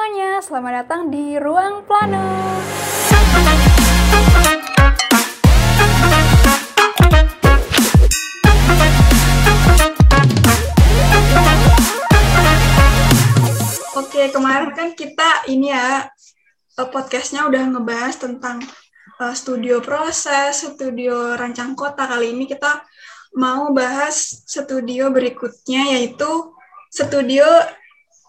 semuanya, selamat datang di Ruang Plano. Oke, kemarin kan kita ini ya eh, podcastnya udah ngebahas tentang uh, studio proses, studio rancang kota. Kali ini kita mau bahas studio berikutnya yaitu studio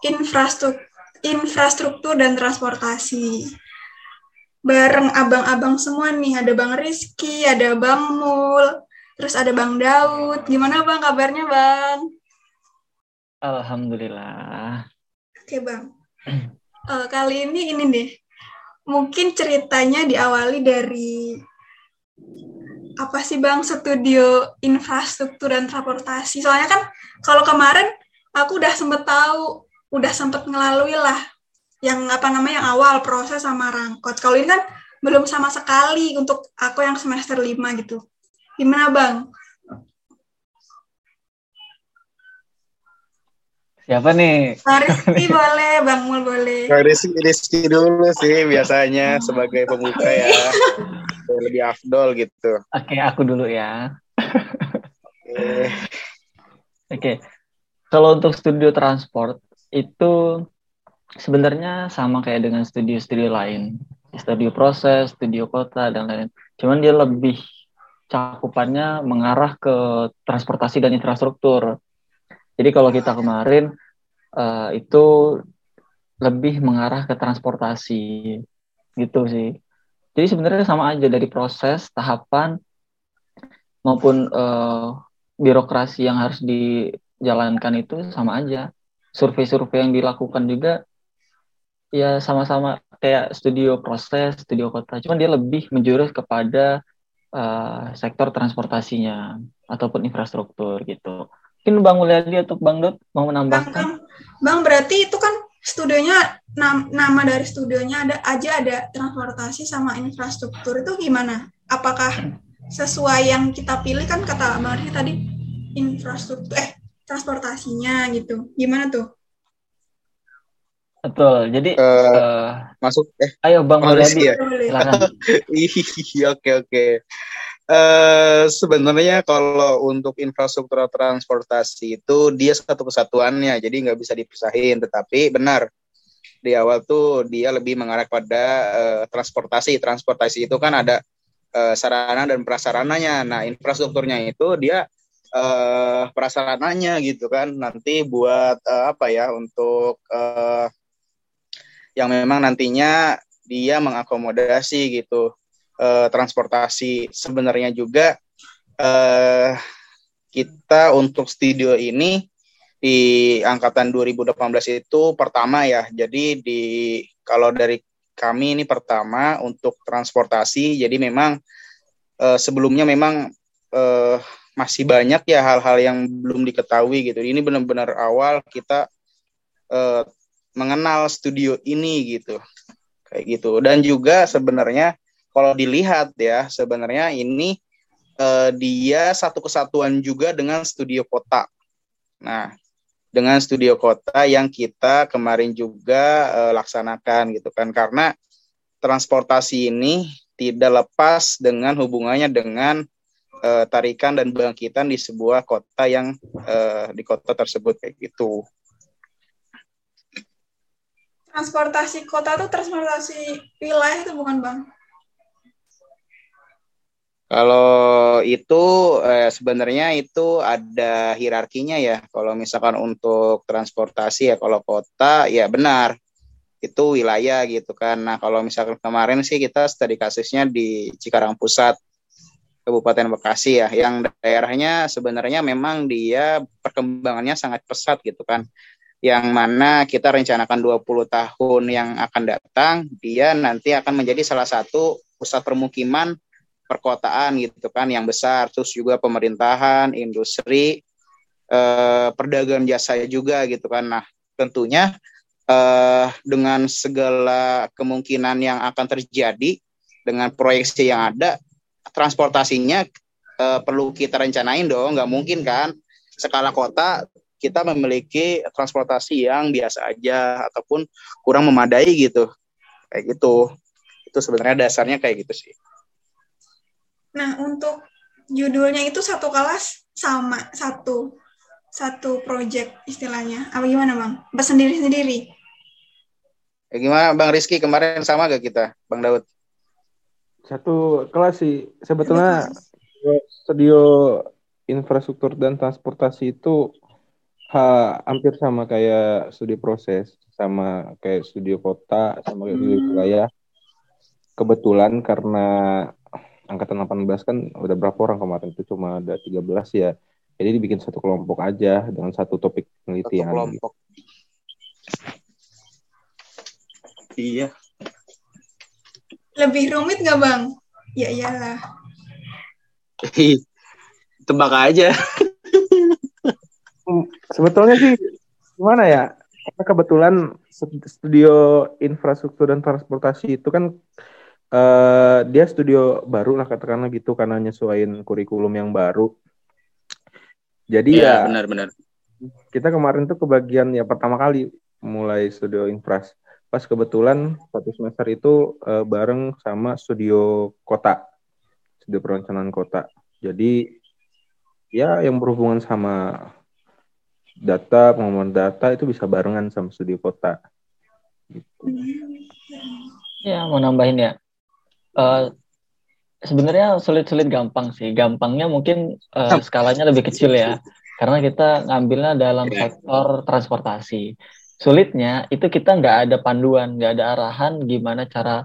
infrastruktur, infrastruktur dan transportasi. Bareng abang-abang semua nih, ada Bang Rizky, ada Bang Mul, terus ada Bang Daud. Gimana Bang kabarnya Bang? Alhamdulillah. Oke Bang. Uh, kali ini ini deh, mungkin ceritanya diawali dari apa sih Bang studio infrastruktur dan transportasi. Soalnya kan kalau kemarin aku udah sempet tahu, udah sempet ngelalui lah yang apa namanya yang awal proses sama rangkot. Kalau ini kan belum sama sekali untuk aku yang semester 5 gitu. Gimana Bang? Siapa nih? Rizky boleh, Bang Mul boleh. Rizky, Rizky dulu sih biasanya sebagai pembuka ya. Lebih afdol gitu. Oke, aku dulu ya. Oke. Oke. Kalau untuk studio transport itu sebenarnya sama kayak dengan studio-studio lain. Studio proses, studio kota dan lain-lain. Cuman dia lebih cakupannya mengarah ke transportasi dan infrastruktur. Jadi kalau kita kemarin uh, itu lebih mengarah ke transportasi gitu sih. Jadi sebenarnya sama aja dari proses, tahapan maupun uh, birokrasi yang harus dijalankan itu sama aja. Survei-survei yang dilakukan juga ya sama-sama kayak studio proses, studio kota. Cuman dia lebih menjurus kepada uh, sektor transportasinya ataupun infrastruktur gitu. Mungkin Bang Mulyadi atau Bang Dot mau menambahkan? Bang, bang berarti itu kan studionya nama dari studionya ada aja ada transportasi sama infrastruktur itu gimana? Apakah sesuai yang kita pilih kan kata Bang Rizky tadi infrastruktur eh transportasinya gitu. Gimana tuh? Betul. Jadi uh, uh, masuk eh ayo Bang Mulyadi ya? silakan. Oke oke. Uh, sebenarnya kalau untuk infrastruktur transportasi itu dia satu kesatuannya, jadi nggak bisa dipisahin. Tetapi benar di awal tuh dia lebih mengarah pada uh, transportasi. Transportasi itu kan ada uh, sarana dan prasarananya. Nah infrastrukturnya itu dia uh, prasarananya gitu kan. Nanti buat uh, apa ya untuk uh, yang memang nantinya dia mengakomodasi gitu uh, transportasi sebenarnya juga uh, kita untuk studio ini di angkatan 2018 itu pertama ya. Jadi di kalau dari kami ini pertama untuk transportasi. Jadi memang uh, sebelumnya memang uh, masih banyak ya hal-hal yang belum diketahui gitu. Ini benar-benar awal kita uh, mengenal studio ini gitu. Kayak gitu. Dan juga sebenarnya kalau dilihat ya sebenarnya ini uh, dia satu kesatuan juga dengan studio kota. Nah, dengan studio kota yang kita kemarin juga uh, laksanakan gitu kan karena transportasi ini tidak lepas dengan hubungannya dengan uh, tarikan dan bangkitan di sebuah kota yang uh, di kota tersebut kayak gitu. Transportasi kota tuh transportasi wilayah itu bukan bang? Kalau itu eh, sebenarnya itu ada hierarkinya ya. Kalau misalkan untuk transportasi ya kalau kota ya benar itu wilayah gitu kan. Nah kalau misalkan kemarin sih kita studi kasusnya di Cikarang Pusat, Kabupaten Bekasi ya, yang daerahnya sebenarnya memang dia perkembangannya sangat pesat gitu kan. Yang mana kita rencanakan 20 tahun yang akan datang, dia nanti akan menjadi salah satu pusat permukiman perkotaan gitu kan yang besar terus juga pemerintahan industri eh, perdagangan jasa juga gitu kan nah tentunya eh, dengan segala kemungkinan yang akan terjadi dengan proyeksi yang ada transportasinya eh, perlu kita rencanain dong. Nggak mungkin kan? Skala kota kita memiliki transportasi yang biasa aja ataupun kurang memadai gitu. Kayak gitu. Itu sebenarnya dasarnya kayak gitu sih. Nah untuk judulnya itu satu kelas sama satu satu project istilahnya. Apa gimana bang? Apa sendiri sendiri ya, gimana bang Rizky? Kemarin sama gak kita bang Daud satu kelas sih. Sebetulnya studio infrastruktur dan transportasi itu ha, hampir sama kayak studi proses sama kayak studio kota sama kayak studio hmm. wilayah. Kebetulan karena angkatan 18 kan udah berapa orang kemarin? Itu cuma ada 13 ya. Jadi dibikin satu kelompok aja dengan satu topik penelitian satu kelompok. iya lebih rumit nggak bang? Ya iyalah. Tebak aja. Sebetulnya sih gimana ya? Karena kebetulan studio infrastruktur dan transportasi itu kan uh, dia studio baru lah katakanlah gitu karena nyesuaiin kurikulum yang baru. Jadi ya, ya benar-benar kita kemarin tuh kebagian ya pertama kali mulai studio infras pas kebetulan satu semester itu uh, bareng sama studio kota studio perencanaan kota. Jadi ya yang berhubungan sama data pengumuman data itu bisa barengan sama studi kota. Gitu. ya mau nambahin ya. Uh, sebenarnya sulit-sulit gampang sih. Gampangnya mungkin uh, skalanya lebih kecil ya. Karena kita ngambilnya dalam iya. sektor transportasi sulitnya itu kita nggak ada panduan nggak ada arahan gimana cara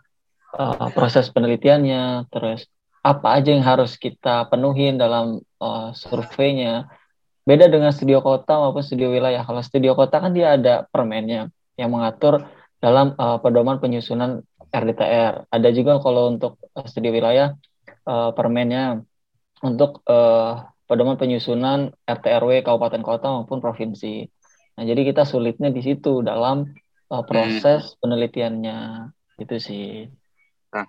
uh, proses penelitiannya terus apa aja yang harus kita penuhin dalam uh, surveinya. Beda dengan studio kota maupun studio wilayah. Kalau studio kota kan dia ada permennya yang mengatur dalam uh, pedoman penyusunan RDTR. Ada juga kalau untuk studio wilayah uh, permennya untuk uh, pedoman penyusunan RTRW kabupaten kota maupun provinsi. Nah, jadi kita sulitnya di situ dalam uh, proses hmm. penelitiannya. Itu sih. Nah,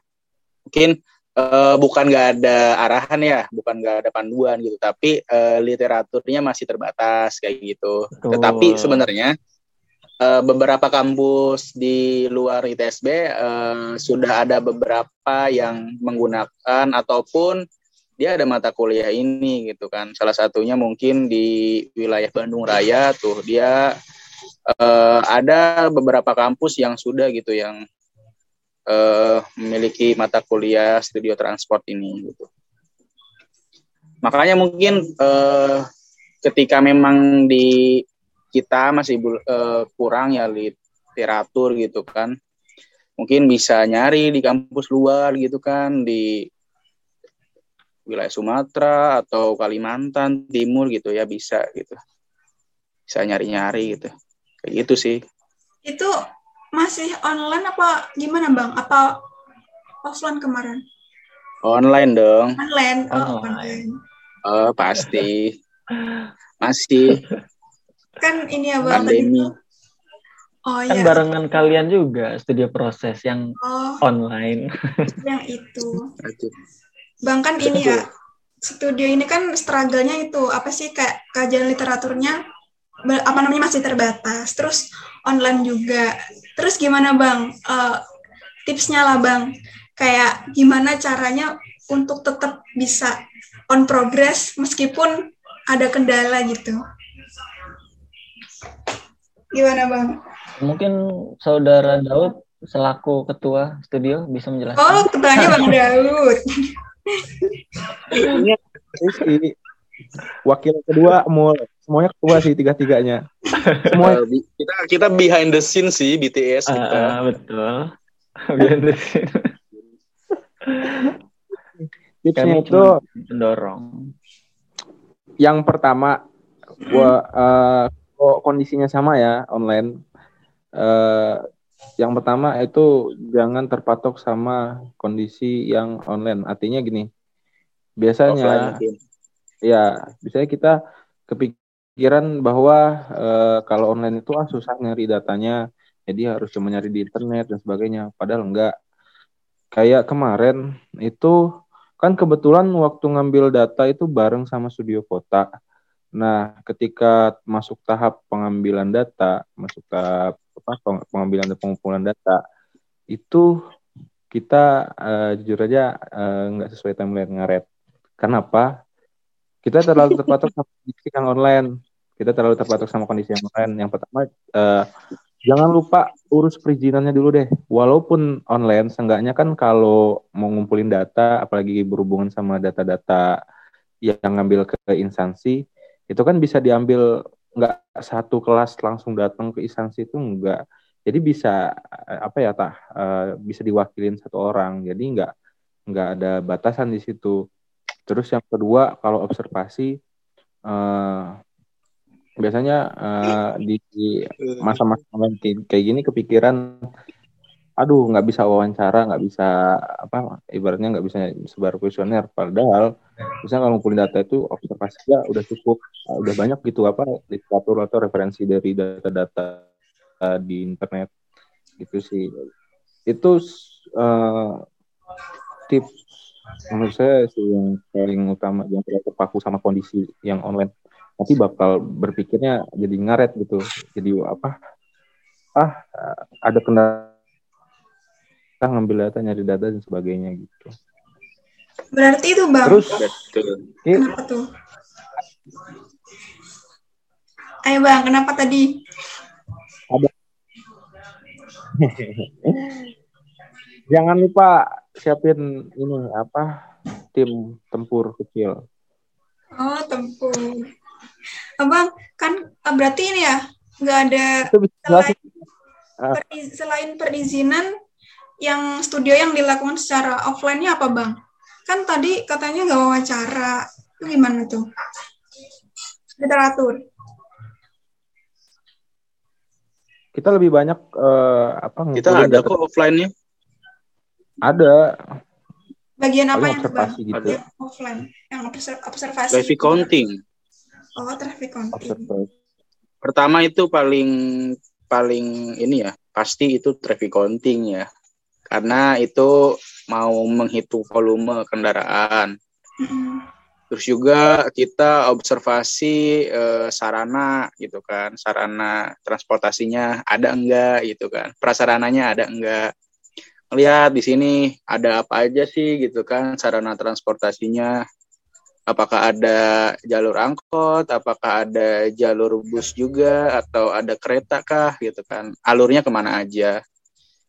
mungkin uh, bukan nggak ada arahan ya, bukan nggak ada panduan gitu, tapi uh, literaturnya masih terbatas kayak gitu. Betul. Tetapi sebenarnya uh, beberapa kampus di luar ITSB uh, sudah ada beberapa yang menggunakan ataupun dia ada mata kuliah ini gitu kan. Salah satunya mungkin di wilayah Bandung Raya tuh dia uh, ada beberapa kampus yang sudah gitu yang uh, memiliki mata kuliah studio transport ini gitu. Makanya mungkin uh, ketika memang di kita masih uh, kurang ya literatur gitu kan. Mungkin bisa nyari di kampus luar gitu kan di wilayah Sumatera atau Kalimantan Timur gitu ya bisa gitu. Bisa nyari-nyari gitu. Kayak gitu sih. Itu masih online apa gimana bang? Apa offline kemarin? Online dong. Online. Oh, online. Oh, pasti. Masih. Kan ini ya bang. Pandemi. Oh kan iya. barengan kalian juga studio proses yang oh, online. yang itu. Bang kan ini ya studio ini kan struggle-nya itu apa sih kayak kajian literaturnya apa namanya masih terbatas. Terus online juga. Terus gimana bang? Uh, tipsnya lah bang. Kayak gimana caranya untuk tetap bisa on progress meskipun ada kendala gitu. Gimana bang? Mungkin saudara Daud selaku ketua studio bisa menjelaskan. Oh, ketuanya Bang Daud. Ini wakil kedua mau semuanya ketua sih tiga tiganya semua uh, kita kita behind the scene sih BTS kita. uh, betul. Behind the scene. Tipsnya itu mendorong. Yang pertama gua uh, kondisinya sama ya online uh, yang pertama itu jangan terpatok sama kondisi yang online artinya gini biasanya ya biasanya kita kepik pikiran bahwa uh, kalau online itu ah susah nyari datanya, jadi harus cuma nyari di internet dan sebagainya. Padahal enggak. Kayak kemarin itu kan kebetulan waktu ngambil data itu bareng sama studio kota. Nah, ketika masuk tahap pengambilan data, masuk tahap apa pengambilan dan pengumpulan data, itu kita uh, jujur aja uh, nggak sesuai timeline ngaret. Kenapa? Kita terlalu terpatok sama kondisi yang online. Kita terlalu terpatok sama kondisi yang online. Yang pertama, uh, jangan lupa urus perizinannya dulu deh. Walaupun online, seenggaknya kan kalau mau ngumpulin data, apalagi berhubungan sama data-data yang ngambil ke instansi, itu kan bisa diambil nggak satu kelas langsung datang ke instansi itu enggak jadi bisa eh, apa ya tah uh, bisa diwakilin satu orang. Jadi nggak nggak ada batasan di situ. Terus yang kedua kalau observasi uh, biasanya uh, di masa-masa kayak gini kepikiran aduh nggak bisa wawancara nggak bisa apa ibaratnya nggak bisa sebar kuesioner. Padahal bisa kalau ngumpulin data itu observasi ya udah cukup udah banyak gitu apa literatur atau referensi dari data-data uh, di internet. Gitu sih. Itu uh, tips menurut saya sih yang paling utama yang terpaku sama kondisi yang online. Nanti bakal berpikirnya jadi ngaret gitu jadi apa ah ada kendala kita ngambil data nyari data dan sebagainya gitu. Berarti itu bang terus kenapa tuh? Ayo bang kenapa tadi? Ada. Jangan lupa siapin ini apa tim tempur kecil. Oh tempur. Abang kan ah, berarti ini ya nggak ada selain, ah. selain perizinan yang studio yang dilakukan secara offline-nya apa bang? Kan tadi katanya nggak wawancara, itu gimana tuh? Literatur. Kita lebih banyak uh, apa? Kita ada kok offline-nya. Ada. Bagian apa yang bang? Gitu. Ada. Offline, yang observasi. Traffic counting. Oh, traffic counting. Pertama itu paling paling ini ya, pasti itu traffic counting ya karena itu mau menghitung volume kendaraan. Terus juga kita observasi eh, sarana gitu kan, sarana transportasinya ada enggak gitu kan, prasarananya ada enggak. Lihat di sini ada apa aja sih gitu kan, sarana transportasinya. Apakah ada jalur angkot, apakah ada jalur bus juga, atau ada kereta kah gitu kan, alurnya ke mana aja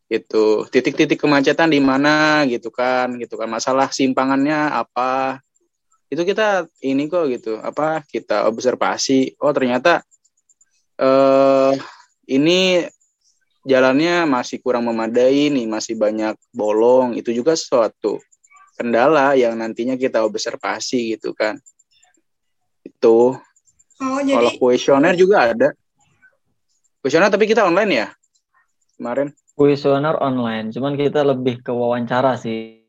gitu. Titik-titik kemacetan di mana gitu kan gitu kan. Masalah simpangannya apa. Itu kita ini kok gitu apa kita observasi. Oh ternyata eh ini jalannya masih kurang memadai nih masih banyak bolong. Itu juga suatu kendala yang nantinya kita observasi gitu kan. Itu. Oh, jadi... kalau kuesioner juga ada. Kuesioner tapi kita online ya kemarin kuesioner online, cuman kita lebih ke wawancara sih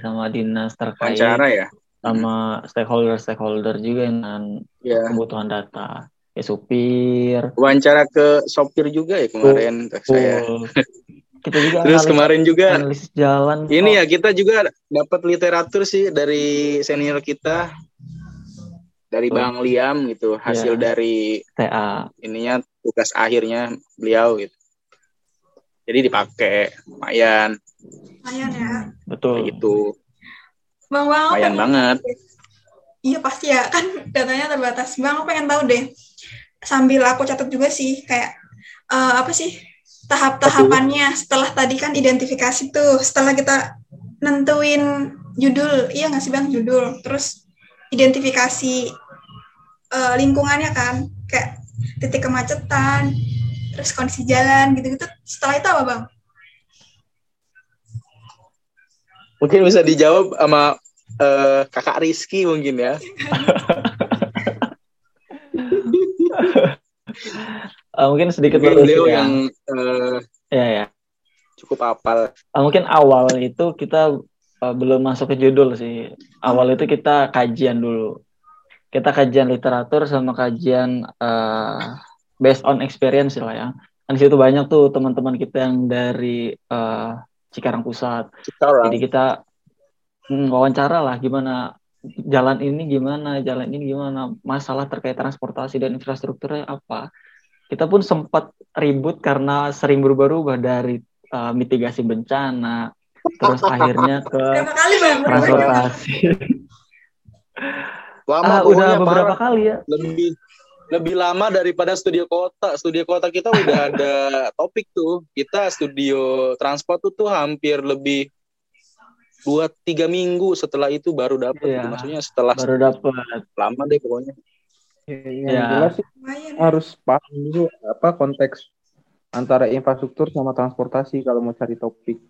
sama dinas terkait wawancara ya? sama stakeholder stakeholder juga dengan yeah. kebutuhan data. Ya supir. Wawancara ke sopir juga ya kemarin oh, saya. Kita juga terus kemarin juga jalan ini ya kita juga dapat literatur sih dari senior kita. Dari oh. Bang Liam gitu hasil yeah. dari TA ininya tugas akhirnya beliau gitu jadi dipakai. Lumayan. Lumayan ya. Betul. Kayak gitu. Bang bang lumayan banget. iya pasti ya. Kan datanya terbatas. Bang aku pengen tahu deh. Sambil aku catat juga sih kayak uh, apa sih tahap-tahapannya setelah tadi kan identifikasi tuh. Setelah kita nentuin judul. Iya nggak sih bang judul? Terus identifikasi uh, lingkungannya kan. Kayak titik kemacetan terus kondisi jalan gitu-gitu setelah itu apa bang? Mungkin bisa dijawab sama uh, kakak Rizky mungkin ya. uh, mungkin sedikit mungkin beliau ya. yang uh, ya ya cukup apal. Uh, mungkin awal itu kita uh, belum masuk ke judul sih. Awal itu kita kajian dulu. Kita kajian literatur sama kajian uh, based on experience lah ya. Kan di situ banyak tuh teman-teman kita yang dari uh, Cikarang Pusat. Cikarang. Jadi kita hmm, wawancara lah gimana jalan ini gimana, jalan ini gimana, masalah terkait transportasi dan infrastrukturnya apa. Kita pun sempat ribut karena sering berubah-ubah dari uh, mitigasi bencana, terus akhirnya ke kali transportasi. Lama ah, udah beberapa parah. kali ya. lebih lebih lama daripada studio kota. Studio kota kita udah ada topik tuh. Kita studio transport tuh, tuh hampir lebih dua tiga minggu setelah itu baru dapet Iya. gitu. maksudnya setelah Baru dapat. lama deh pokoknya Yang Ya. jelas sih lumayan harus paham dulu apa konteks antara infrastruktur sama transportasi kalau mau cari topik.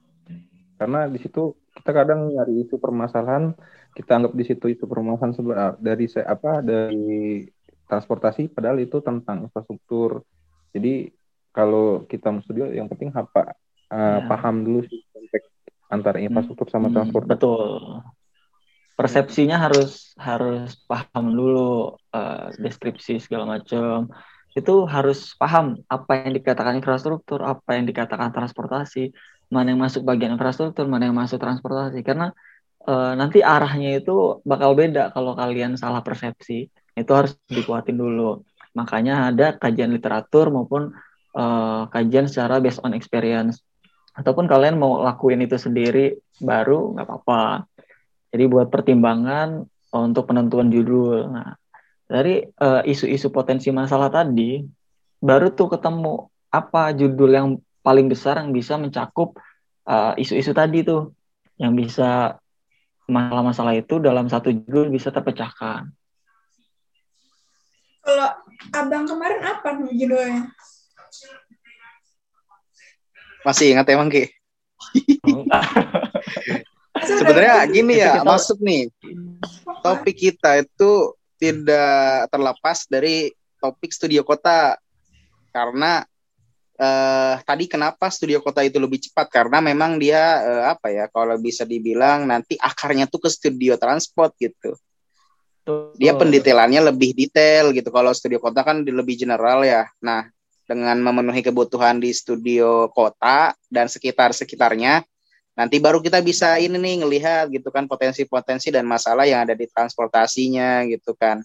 Karena di situ kita kadang nyari isu permasalahan, kita anggap di situ itu permasalahan dari apa dari transportasi padahal itu tentang infrastruktur. Jadi kalau kita mau studio yang penting apa eh, Ya. paham dulu sih konteks antara infrastruktur sama Hmm, transportasi. betul. Persepsinya harus harus paham dulu eh, deskripsi segala macam. Itu harus paham apa yang dikatakan infrastruktur, apa yang dikatakan transportasi, mana yang masuk bagian infrastruktur, mana yang masuk transportasi. Karena eh, nanti arahnya itu bakal beda kalau kalian salah persepsi. Itu harus dikuatin dulu. Makanya ada kajian literatur maupun eh, kajian secara based on experience. Ataupun kalian mau lakuin itu sendiri baru nggak apa-apa. Jadi buat pertimbangan eh, untuk penentuan judul. Nah, dari eh, isu-isu potensi masalah tadi, baru tuh ketemu apa judul yang paling besar yang bisa mencakup isu-isu tadi tuh, yang bisa masalah-masalah itu dalam satu judul bisa terpecahkan. Kalau abang kemarin apa nih judulnya? Masih ingat emang ki? Masa udah- sebenarnya gini ya kita- masuk nih. Topik kita itu tidak terlepas dari topik studio kota. Karena eh, tadi kenapa studio kota itu lebih cepat? Karena memang dia eh, apa ya kalau bisa dibilang nanti akarnya tuh ke studio transport gitu dia Tuh. pendetailannya lebih detail gitu. Kalau studio kota kan lebih general ya. Nah dengan memenuhi kebutuhan di studio kota dan sekitar sekitarnya nanti baru kita bisa ini nih ngelihat gitu kan potensi-potensi dan masalah yang ada di transportasinya gitu kan.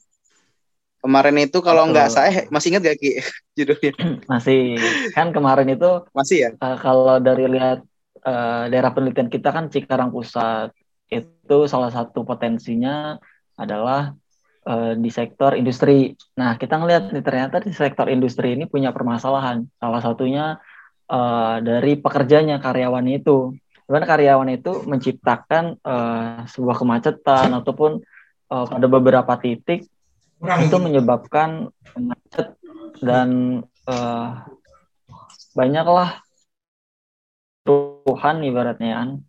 Kemarin itu kalau Betul. nggak saya masih ingat gak ki judulnya? Masih. Kan kemarin itu masih ya? eh, kalau dari lihat eh, daerah penelitian kita kan Cikarang Pusat itu salah satu potensinya adalah eh, di sektor industri. Nah kita ngelihat nih ternyata di sektor industri ini punya permasalahan. Salah satunya eh, dari pekerjanya karyawan itu. Di mana karyawan itu menciptakan eh, sebuah kemacetan ataupun eh, pada beberapa titik itu menyebabkan macet dan eh, banyaklah keruhan ibaratnya.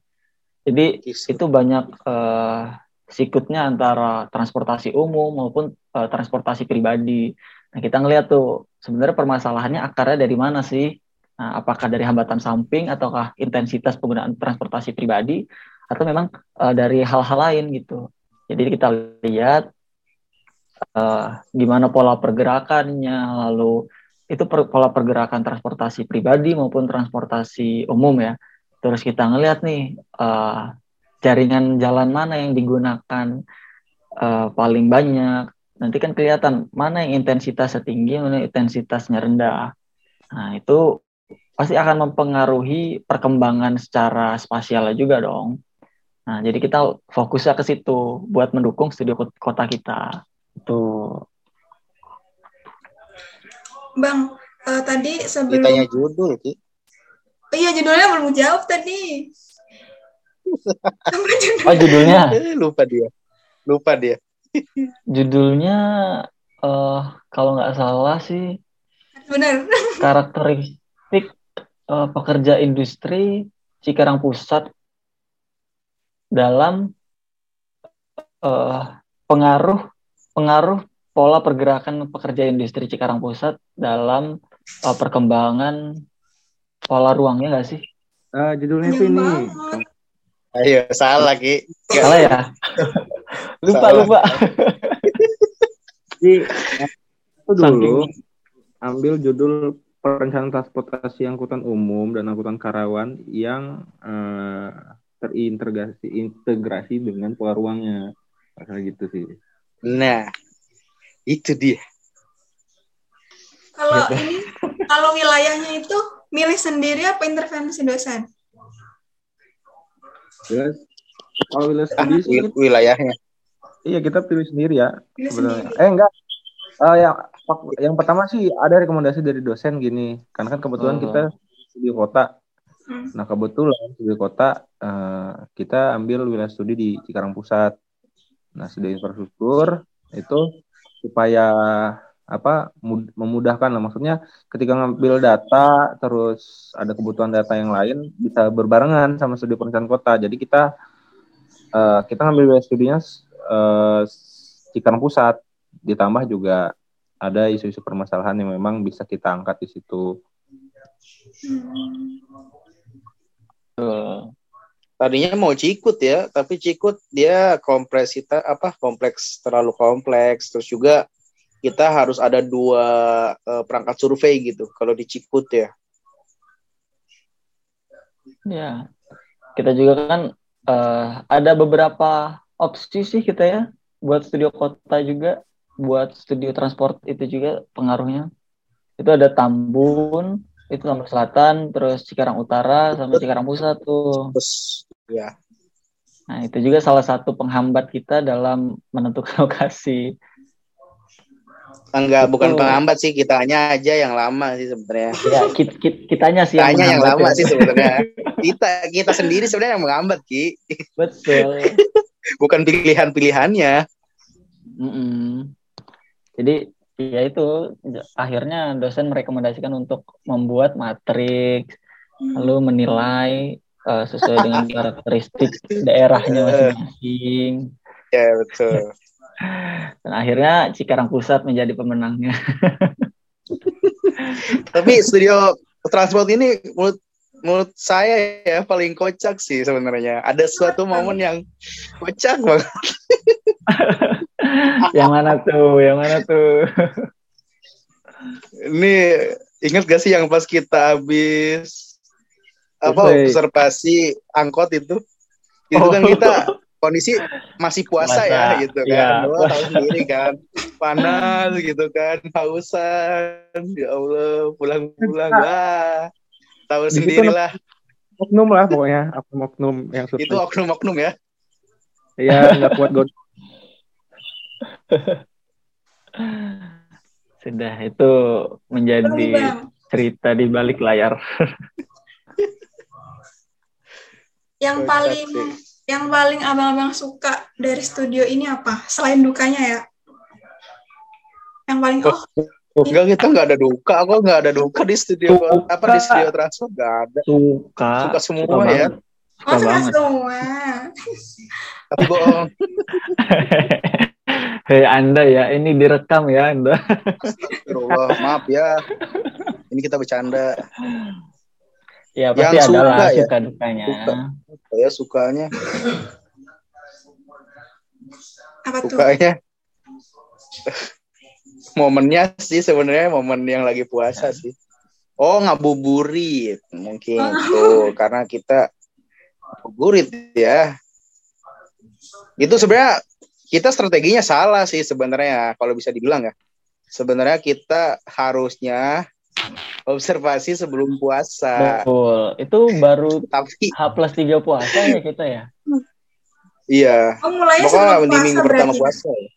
Jadi itu banyak eh, sikutnya antara transportasi umum maupun eh, transportasi pribadi. Nah kita ngeliat tuh sebenarnya permasalahannya akarnya dari mana sih? Nah, apakah dari hambatan samping ataukah intensitas penggunaan transportasi pribadi atau memang eh, dari hal-hal lain gitu. Jadi kita lihat eh, gimana pola pergerakannya, lalu itu per- pola pergerakan transportasi pribadi maupun transportasi umum ya. Terus kita ngelihat nih eh, jaringan jalan mana yang digunakan eh, paling banyak. Nanti kan kelihatan mana yang intensitasnya tinggi, mana yang intensitasnya rendah. Nah itu pasti akan mempengaruhi perkembangan secara spasialnya juga dong. Nah jadi kita fokusnya ke situ buat mendukung studio kot- kota kita. Itu bang eh, tadi sebelum ditanya judul ki Oh iya judulnya belum jawab tadi oh judulnya? Eh, lupa dia. Lupa dia. Judulnya eh kalau nggak salah sih benar karakteristik eh, pekerja industri Cikarang Pusat dalam eh, pengaruh pengaruh pola pergerakan pekerja industri Cikarang Pusat dalam eh, perkembangan pola ruangnya nggak sih? Eh, judulnya itu ini. Ayo salah ki Salah ya? lupa Salah. lupa. Jadi itu dulu ambil judul perencanaan transportasi angkutan umum dan angkutan karawan yang eh, terintegrasi integrasi dengan pola ruangnya. kayak gitu sih Nah, itu dia. Kalau ini, kalau wilayahnya itu milih sendiri apa intervensi dosen? Jelas. kalau wilayah Ah, sendiri sih, wil- wilayahnya. iya kita pilih sendiri ya Pilih sebenarnya sendiri. eh enggak Eh, yang yang pertama sih ada rekomendasi dari dosen gini karena kan kebetulan Oh. kita di kota Hmm. Nah kebetulan di kota eh, kita ambil wilayah studi di Cikarang Pusat. Nah studi infrastruktur itu supaya apa mud- memudahkan lah maksudnya ketika ngambil data terus ada kebutuhan data yang lain bisa berbarengan sama studi perencanaan kota. Jadi kita eh, kita ngambil wilayah studinya Cikarang Pusat ditambah juga ada isu-isu permasalahan yang memang bisa kita angkat di situ. Hmm. Tadinya mau Cikut ya, tapi Cikut dia kompleksita apa kompleks terlalu kompleks. Terus juga kita harus ada dua eh, perangkat survei gitu kalau di Cikut ya. Ya, kita juga kan eh, ada beberapa opsi sih kita ya buat studio kota juga, buat studio transport itu juga pengaruhnya. Itu ada Tambun, itu Tambun Selatan, terus Cikarang Utara sama Cikarang Pusat tuh. Terus ya Nah, itu juga salah satu penghambat kita dalam menentukan lokasi. Enggak bukan Betul. penghambat sih kitanya aja yang lama sih sebenarnya. Ya, kit, kit- kitanya sih yang Kitanya yang menghambat lama ya. sih sebenarnya. Kita kita sendiri sebenarnya yang menghambat Ki, Betul. bukan pilihan-pilihannya. Mm-mm. Jadi ya itu akhirnya dosen merekomendasikan untuk membuat matriks lalu menilai eh, sesuai dengan karakteristik daerahnya masing-masing. Ya betul. Dan akhirnya Cikarang Pusat menjadi pemenangnya. Tapi studio transport ini menurut menurut saya ya paling kocak sih sebenarnya. Ada suatu momen yang kocak banget. yang mana tuh? Yang mana tuh? Ini ingat gak sih yang pas kita habis apa observasi angkot itu? Itu kan Oh. kita kondisi masih puasa, ya Puasa, gitu kan. iya. Lo tahu sendiri kan. Panas gitu kan, hausan. Ya Allah, pulang-pulang lah. Tahu Di situ sendiri lah. Oknum lah pokoknya, oknum-oknum yang survei. Itu oknum-oknum ya. Iya, nggak kuat god. Sudah itu menjadi cerita di balik layar. yang paling. Yang paling abang-abang suka dari studio ini apa? Selain dukanya ya. Yang paling oh Enggak kita nggak ada duka, kok nggak ada duka di studio Suka. apa di studio transfer nggak ada. Suka. Suka semua suka ya. Suka oh suka banget. semua. Tapi bohong. Hei Anda ya, ini direkam ya Anda. Astagfirullah, maaf ya. Ini kita bercanda. Ya pasti Yang ada lah suka ya? suka dukanya. Suka. Saya sukanya, Apa tuh? sukanya. Momennya sih sebenarnya momen yang lagi puasa sih. Oh ngabuburit mungkin tuh karena kita ngabuburit ya. Itu sebenarnya kita strateginya salah sih sebenarnya kalau bisa dibilang ya. Sebenarnya kita harusnya observasi sebelum puasa. Betul. Itu baru Tapi H plus 3 puasa ya kita ya. iya, Oh mulainya pokoknya sebelum di minggu puasa pertama berarti. puasa. ya.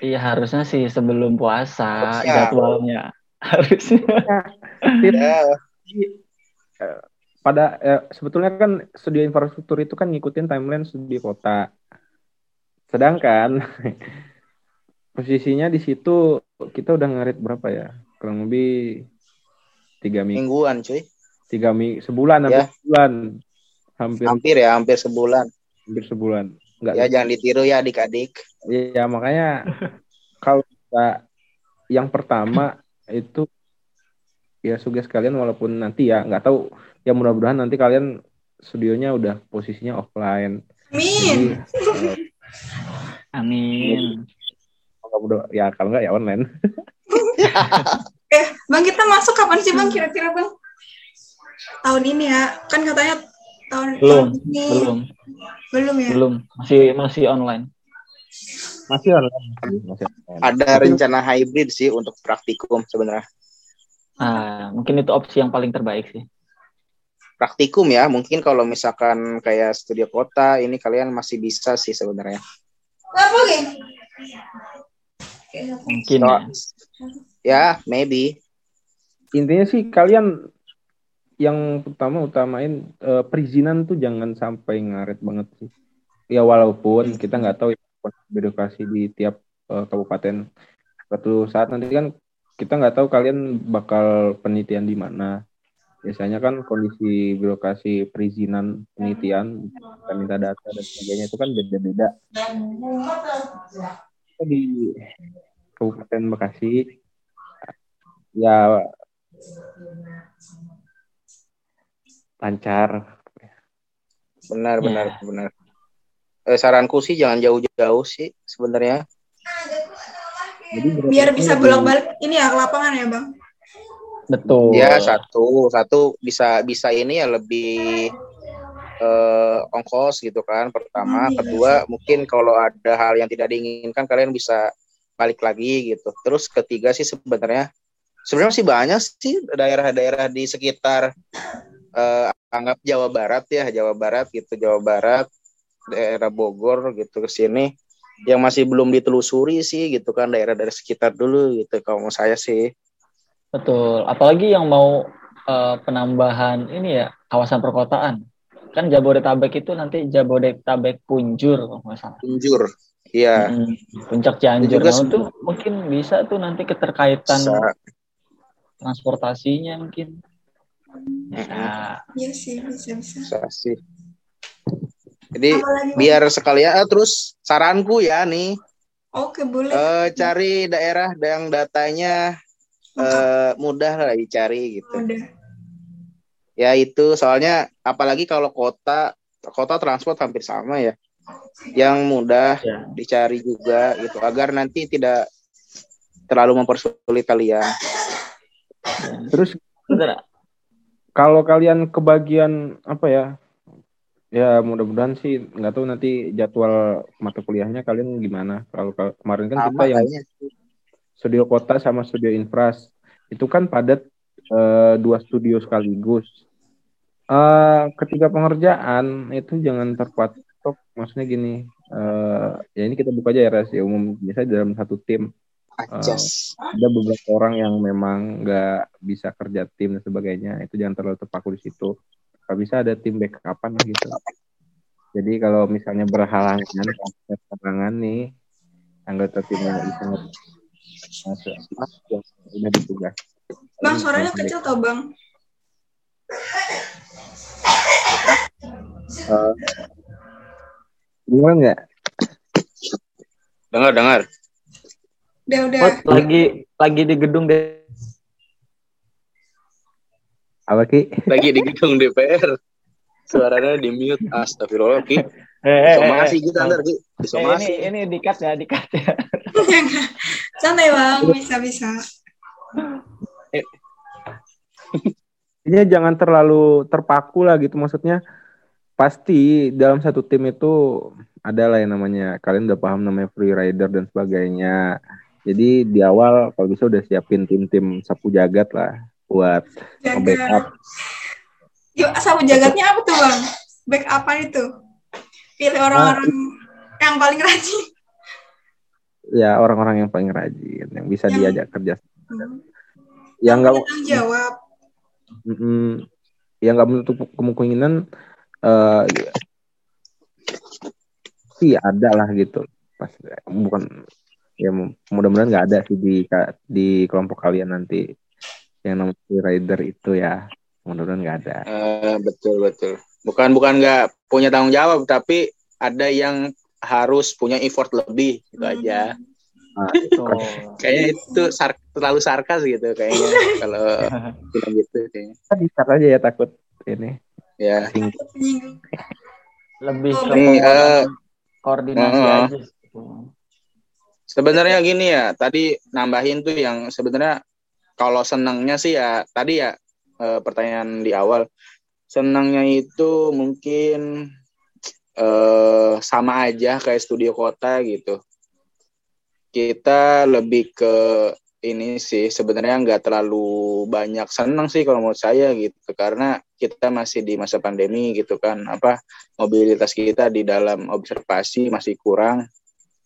Iya harusnya sih sebelum puasa Harusnya. jadwalnya. Harusnya. Ya, Pada eh, sebetulnya kan studio infrastruktur itu kan ngikutin timeline studio kota. Sedangkan posisinya di situ kita udah ngerit berapa ya? Kurang lebih tiga minggu, mingguan cuy. tiga minggu, sebulan hampir Ya. sebulan, hampir Hampir ya, hampir sebulan. hampir sebulan. Enggak Ya jangan ditiru ya adik-adik. Iya makanya kalau kita yang pertama itu ya suges kalian walaupun nanti ya nggak tahu ya mudah-mudahan nanti kalian studionya udah posisinya offline. Min. Jadi eh, Amin. ya kalau nggak ya online. Eh, Bang kita masuk kapan sih Bang kira-kira Bang? Tahun ini ya. Kan katanya tahun, Belum, tahun ini Belum, belum ya. belum. Masih masih online. Masih online. Masih, masih online. Ada rencana hybrid sih untuk praktikum sebenarnya. Ah, mungkin itu opsi yang paling terbaik sih. Praktikum ya, mungkin kalau misalkan kayak studio kota ini kalian masih bisa sih sebenarnya. Apa? Mungkin So, ya. ya, maybe. Intinya sih kalian yang pertama utamain eh, perizinan tuh jangan sampai ngaret banget sih. Ya walaupun kita nggak tahu ya birokrasi di tiap eh, kabupaten. Suatu saat nanti kan kita nggak tahu kalian bakal penelitian di mana. Biasanya kan kondisi birokrasi perizinan penelitian, kita minta data dan sebagainya itu kan beda-beda. Kita di Kabupaten Bekasi ya lancar. Benar, Ya. benar, benar. Eh, saranku sih jangan jauh-jauh sih sebenarnya. Jadi Biar bisa bolak-balik ini ya ke lapangan ya, Bang. Betul. Ya satu, satu bisa bisa ini ya lebih eh, ongkos gitu kan. Pertama, iya kedua mungkin kalau ada hal yang tidak diinginkan kalian bisa balik lagi gitu. Terus ketiga sih sebenarnya sebenarnya masih banyak sih daerah-daerah di sekitar eh, anggap Jawa Barat ya, Jawa Barat gitu, Jawa Barat, daerah Bogor gitu ke sini yang masih belum ditelusuri sih gitu kan daerah-daerah sekitar dulu gitu kalau mau saya sih. Betul. Apalagi yang mau eh, penambahan ini ya kawasan perkotaan. Kan Jabodetabek itu nanti Jabodetabek Punjur kalau nggak salah. Tunjur. Iya. Hmm, Puncak Cianjur. Nah, itu mungkin bisa tuh nanti keterkaitan Bisa. transportasinya mungkin. Bisa. Iya sih, bisa bisa. Bisa sih. Jadi Apalagi, biar sekalian ah, terus saranku ya nih Oke, boleh. eh, cari daerah yang datanya eh, mudah lah dicari gitu. Udah. Ya itu soalnya apalagi kalau kota kota transport hampir sama ya. Yang mudah Ya. dicari juga gitu agar nanti tidak terlalu mempersulit kalian. Terus kalau kalian kebagian apa ya? Ya mudah-mudahan sih nggak tahu nanti jadwal mata kuliahnya kalian gimana. Kalau kalau kemarin kan kita Sama yang kayaknya. studio kota sama studio infras itu kan padat eh, dua studio sekaligus. Eh, ketika pengerjaan itu jangan terpatok. Maksudnya gini, eh, ya ini kita buka aja ya rahasia umum. Biasanya dalam satu tim Acas. ada beberapa orang yang memang nggak bisa kerja tim dan sebagainya itu jangan terlalu terpaku di situ kalau bisa ada tim backupan lah gitu jadi kalau misalnya berhalangan serangan nih anggota timnya nggak bisa masuk yang udah ditugas Bang, suaranya kecil tau, Bang? Eh, gimana nggak Dengar dengar. Udah, udah. Oh, lagi lagi di gedung deh. apa ki Lagi di gedung DPR. Suaranya di mute. Astagfirullah Ki. Eh, Somasi gitu ntar Ki. Eh, ini Disomasi. ini dikat ya, dikat ya. Santai, Bang. Bisa, bisa. Ini jangan terlalu terpaku lah gitu maksudnya pasti dalam satu tim itu ada lah yang namanya kalian udah paham namanya free rider dan sebagainya jadi di awal kalau bisa udah siapin tim-tim sapu jagat lah buat backup Jaga. Yuk, sapu jagatnya apa tuh, Bang? Backupan itu. Pilih orang-orang yang paling rajin. ya orang-orang yang paling rajin yang bisa Yang- diajak kerja Hmm. yang nggak jawab. Mm, yang nggak menutup kemungkinan eh sih ada lah gitu pas bukan ya mu- mudah-mudahan nggak ada sih di di kelompok kalian nanti yang namanya rider itu ya mudah-mudahan nggak ada Eh, betul betul. Bukan bukan nggak punya tanggung jawab, tapi ada yang harus punya effort lebih gitu Hmm. aja. Nah, Tuh. Kayaknya itu sar- terlalu sarkas gitu kayaknya kalau bilang gitu kayaknya. kita bisa aja ya takut ini Ya. Lebih ke Nih, eh, koordinasi Heeh. aja. gitu. Sebenarnya gini ya, tadi nambahin tuh yang sebenarnya kalau senangnya sih ya tadi ya eh, pertanyaan di awal senangnya itu mungkin eh, sama aja kayak studio kota gitu. Kita lebih ke ini sih sebenarnya nggak terlalu banyak senang sih kalau menurut saya gitu. Karena kita masih di masa pandemi gitu kan. Apa mobilitas kita di dalam observasi masih kurang.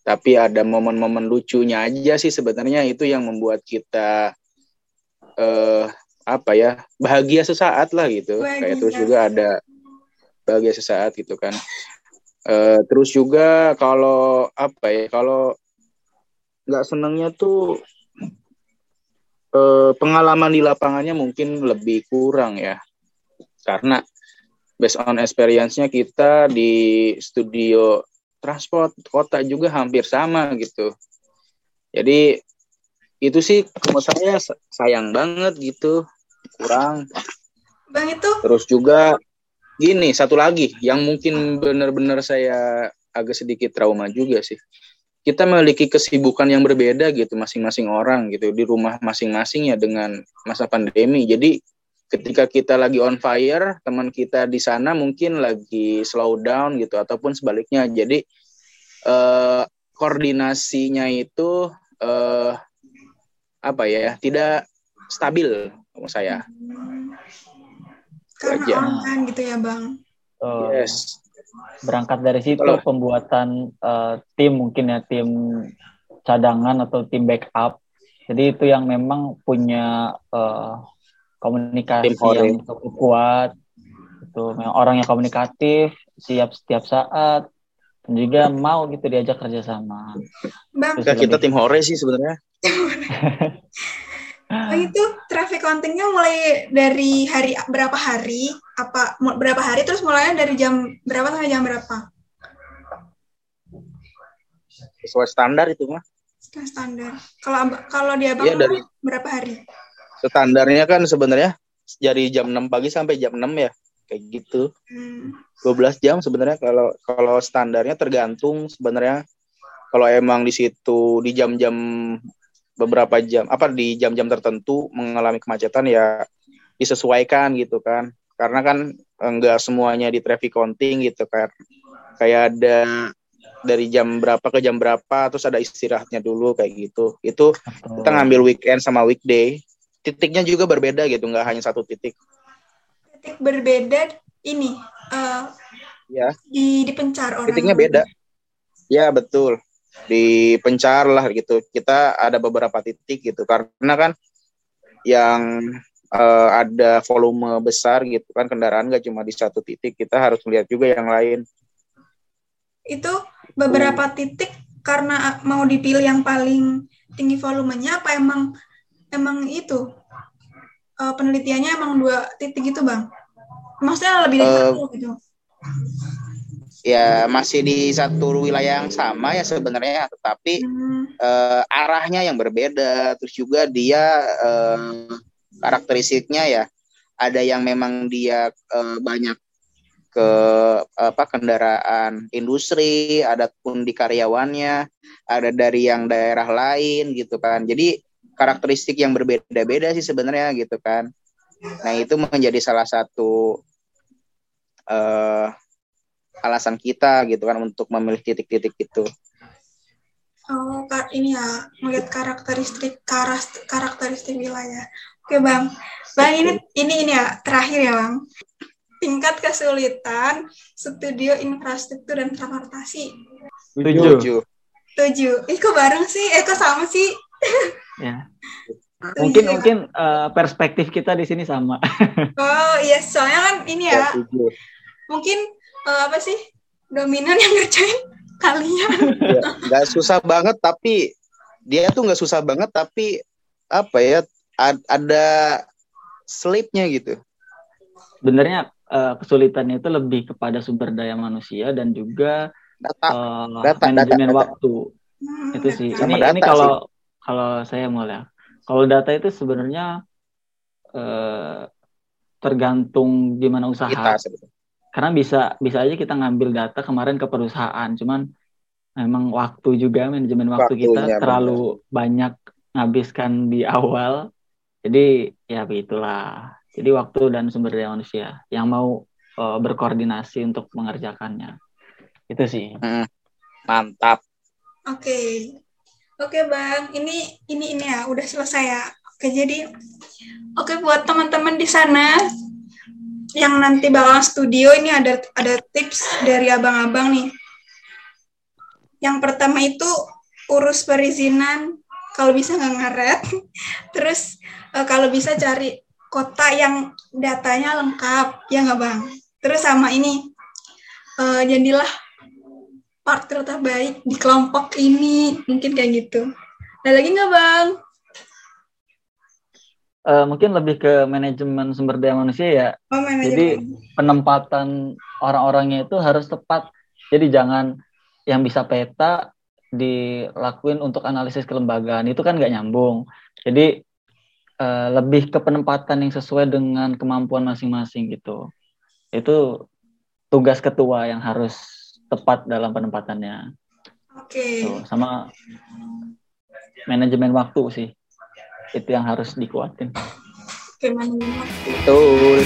Tapi ada momen-momen lucunya aja sih sebenarnya. Itu yang membuat kita eh apa ya bahagia sesaat lah gitu. Bahagia. kayak terus juga ada bahagia sesaat gitu kan. Eh, terus juga kalau apa ya kalau nggak senangnya tuh eh, pengalaman di lapangannya mungkin lebih kurang ya. Karena based on experience-nya kita di studio transport kota juga hampir sama gitu. Jadi itu sih menurut saya sayang banget gitu kurang. Bang itu? Terus juga gini satu lagi yang mungkin benar-benar saya agak sedikit trauma juga sih kita memiliki kesibukan yang berbeda gitu masing-masing orang gitu di rumah masing-masing ya dengan masa pandemi. Jadi ketika kita lagi on fire, teman kita di sana mungkin lagi slow down gitu ataupun sebaliknya. Jadi eh, koordinasinya itu eh, apa ya tidak stabil menurut saya. Karena online gitu ya bang. Oh. Yes berangkat dari situ Halo. pembuatan uh, tim mungkin ya tim cadangan atau tim backup jadi itu yang memang punya uh, komunikasi yang cukup kuat itu memang orang yang komunikatif siap setiap saat dan juga mau gitu diajak kerjasama. Bang, kita tim hore sih sebenarnya. Oh itu traffic countingnya mulai dari hari berapa hari? Apa berapa hari terus mulainya dari jam berapa sampai jam berapa? Sesuai standar itu mah. Sesuai standar. Kalau kalau dia abang ya, dari, berapa hari? Standarnya kan sebenarnya dari jam 6 pagi sampai jam 6 ya kayak gitu. Hmm. 12 jam sebenarnya kalau kalau standarnya tergantung sebenarnya kalau emang di situ di jam-jam beberapa jam apa di jam-jam tertentu mengalami kemacetan ya disesuaikan gitu kan. Karena kan enggak semuanya di traffic counting gitu kan. Kayak ada dari jam berapa ke jam berapa terus ada istirahatnya dulu kayak gitu. Itu kita ngambil weekend sama weekday. Titiknya juga berbeda gitu nggak hanya satu titik. Titik berbeda ini uh, ya. di dipencar orang. Titiknya beda. Ya betul dipencar lah gitu. Kita ada beberapa titik gitu karena kan yang uh, ada volume besar gitu kan kendaraan gak cuma di satu titik, kita harus melihat juga yang lain. Itu beberapa titik karena mau dipilih yang paling tinggi volumenya apa emang emang itu uh, penelitiannya emang dua titik gitu bang? Maksudnya lebih dari uh, satu gitu? Ya masih di satu wilayah yang sama ya sebenarnya tetapi hmm. uh, arahnya yang berbeda. Terus juga dia uh, karakteristiknya ya ada yang memang dia uh, banyak ke apa kendaraan industri ada pun di karyawannya ada dari yang daerah lain gitu kan. Jadi karakteristik yang berbeda-beda sih sebenarnya gitu kan. Nah itu menjadi salah satu uh, alasan kita gitu kan untuk memilih titik-titik itu. Oh, ini ya melihat karakteristik karakteristik wilayah. Oke bang, bang ini ini ini ya terakhir ya bang. Tingkat kesulitan studio infrastruktur dan transportasi. Tujuh. Tujuh. Ih kok bareng sih? Eh kok sama sih? Ya. Mungkin mungkin uh, perspektif kita di sini sama. oh iya, soalnya kan ini ya. Mungkin uh, apa sih? Dominan yang ngerjain kalian. Ya, nggak susah banget tapi dia tuh nggak susah banget tapi apa ya ad, ada slipnya gitu. Sebenarnya uh, kesulitannya itu lebih kepada sumber daya manusia dan juga data, uh, data manajemen data, waktu. Hmm, itu sih. ini ini kalau kalau saya mau lihat. Kalau data itu sebenarnya uh, tergantung di mana usaha. Kita, karena bisa bisa aja kita ngambil data kemarin ke perusahaan cuman memang waktu juga manajemen waktu Waktunya kita terlalu bener. banyak ngabiskan di awal jadi ya begitulah jadi waktu dan sumber daya manusia yang mau uh, berkoordinasi untuk mengerjakannya Itu sih. Hmm, mantap. Oke. Oke, Bang. Ini ini ini ya, udah selesai ya. Oke, jadi oke buat teman-teman di sana yang nanti bakal studio ini ada ada tips dari abang-abang nih. Yang pertama itu urus perizinan kalau bisa nggak ngaret. Terus eh, kalau bisa cari kota yang datanya lengkap, ya nggak bang? Terus sama ini, eh, jadilah partner terbaik di kelompok ini, mungkin kayak gitu. Ada lagi nggak bang? Eh, mungkin lebih ke manajemen sumber daya manusia ya. Oh, manajemen. Jadi penempatan orang-orangnya itu harus tepat. Jadi jangan yang bisa peta dilakuin untuk analisis kelembagaan itu kan nggak nyambung. Jadi eh, lebih ke penempatan yang sesuai dengan kemampuan masing-masing gitu. Itu tugas ketua yang harus tepat dalam penempatannya. Oke. Tuh, sama manajemen waktu sih. Itu yang harus dikuatin. Betul.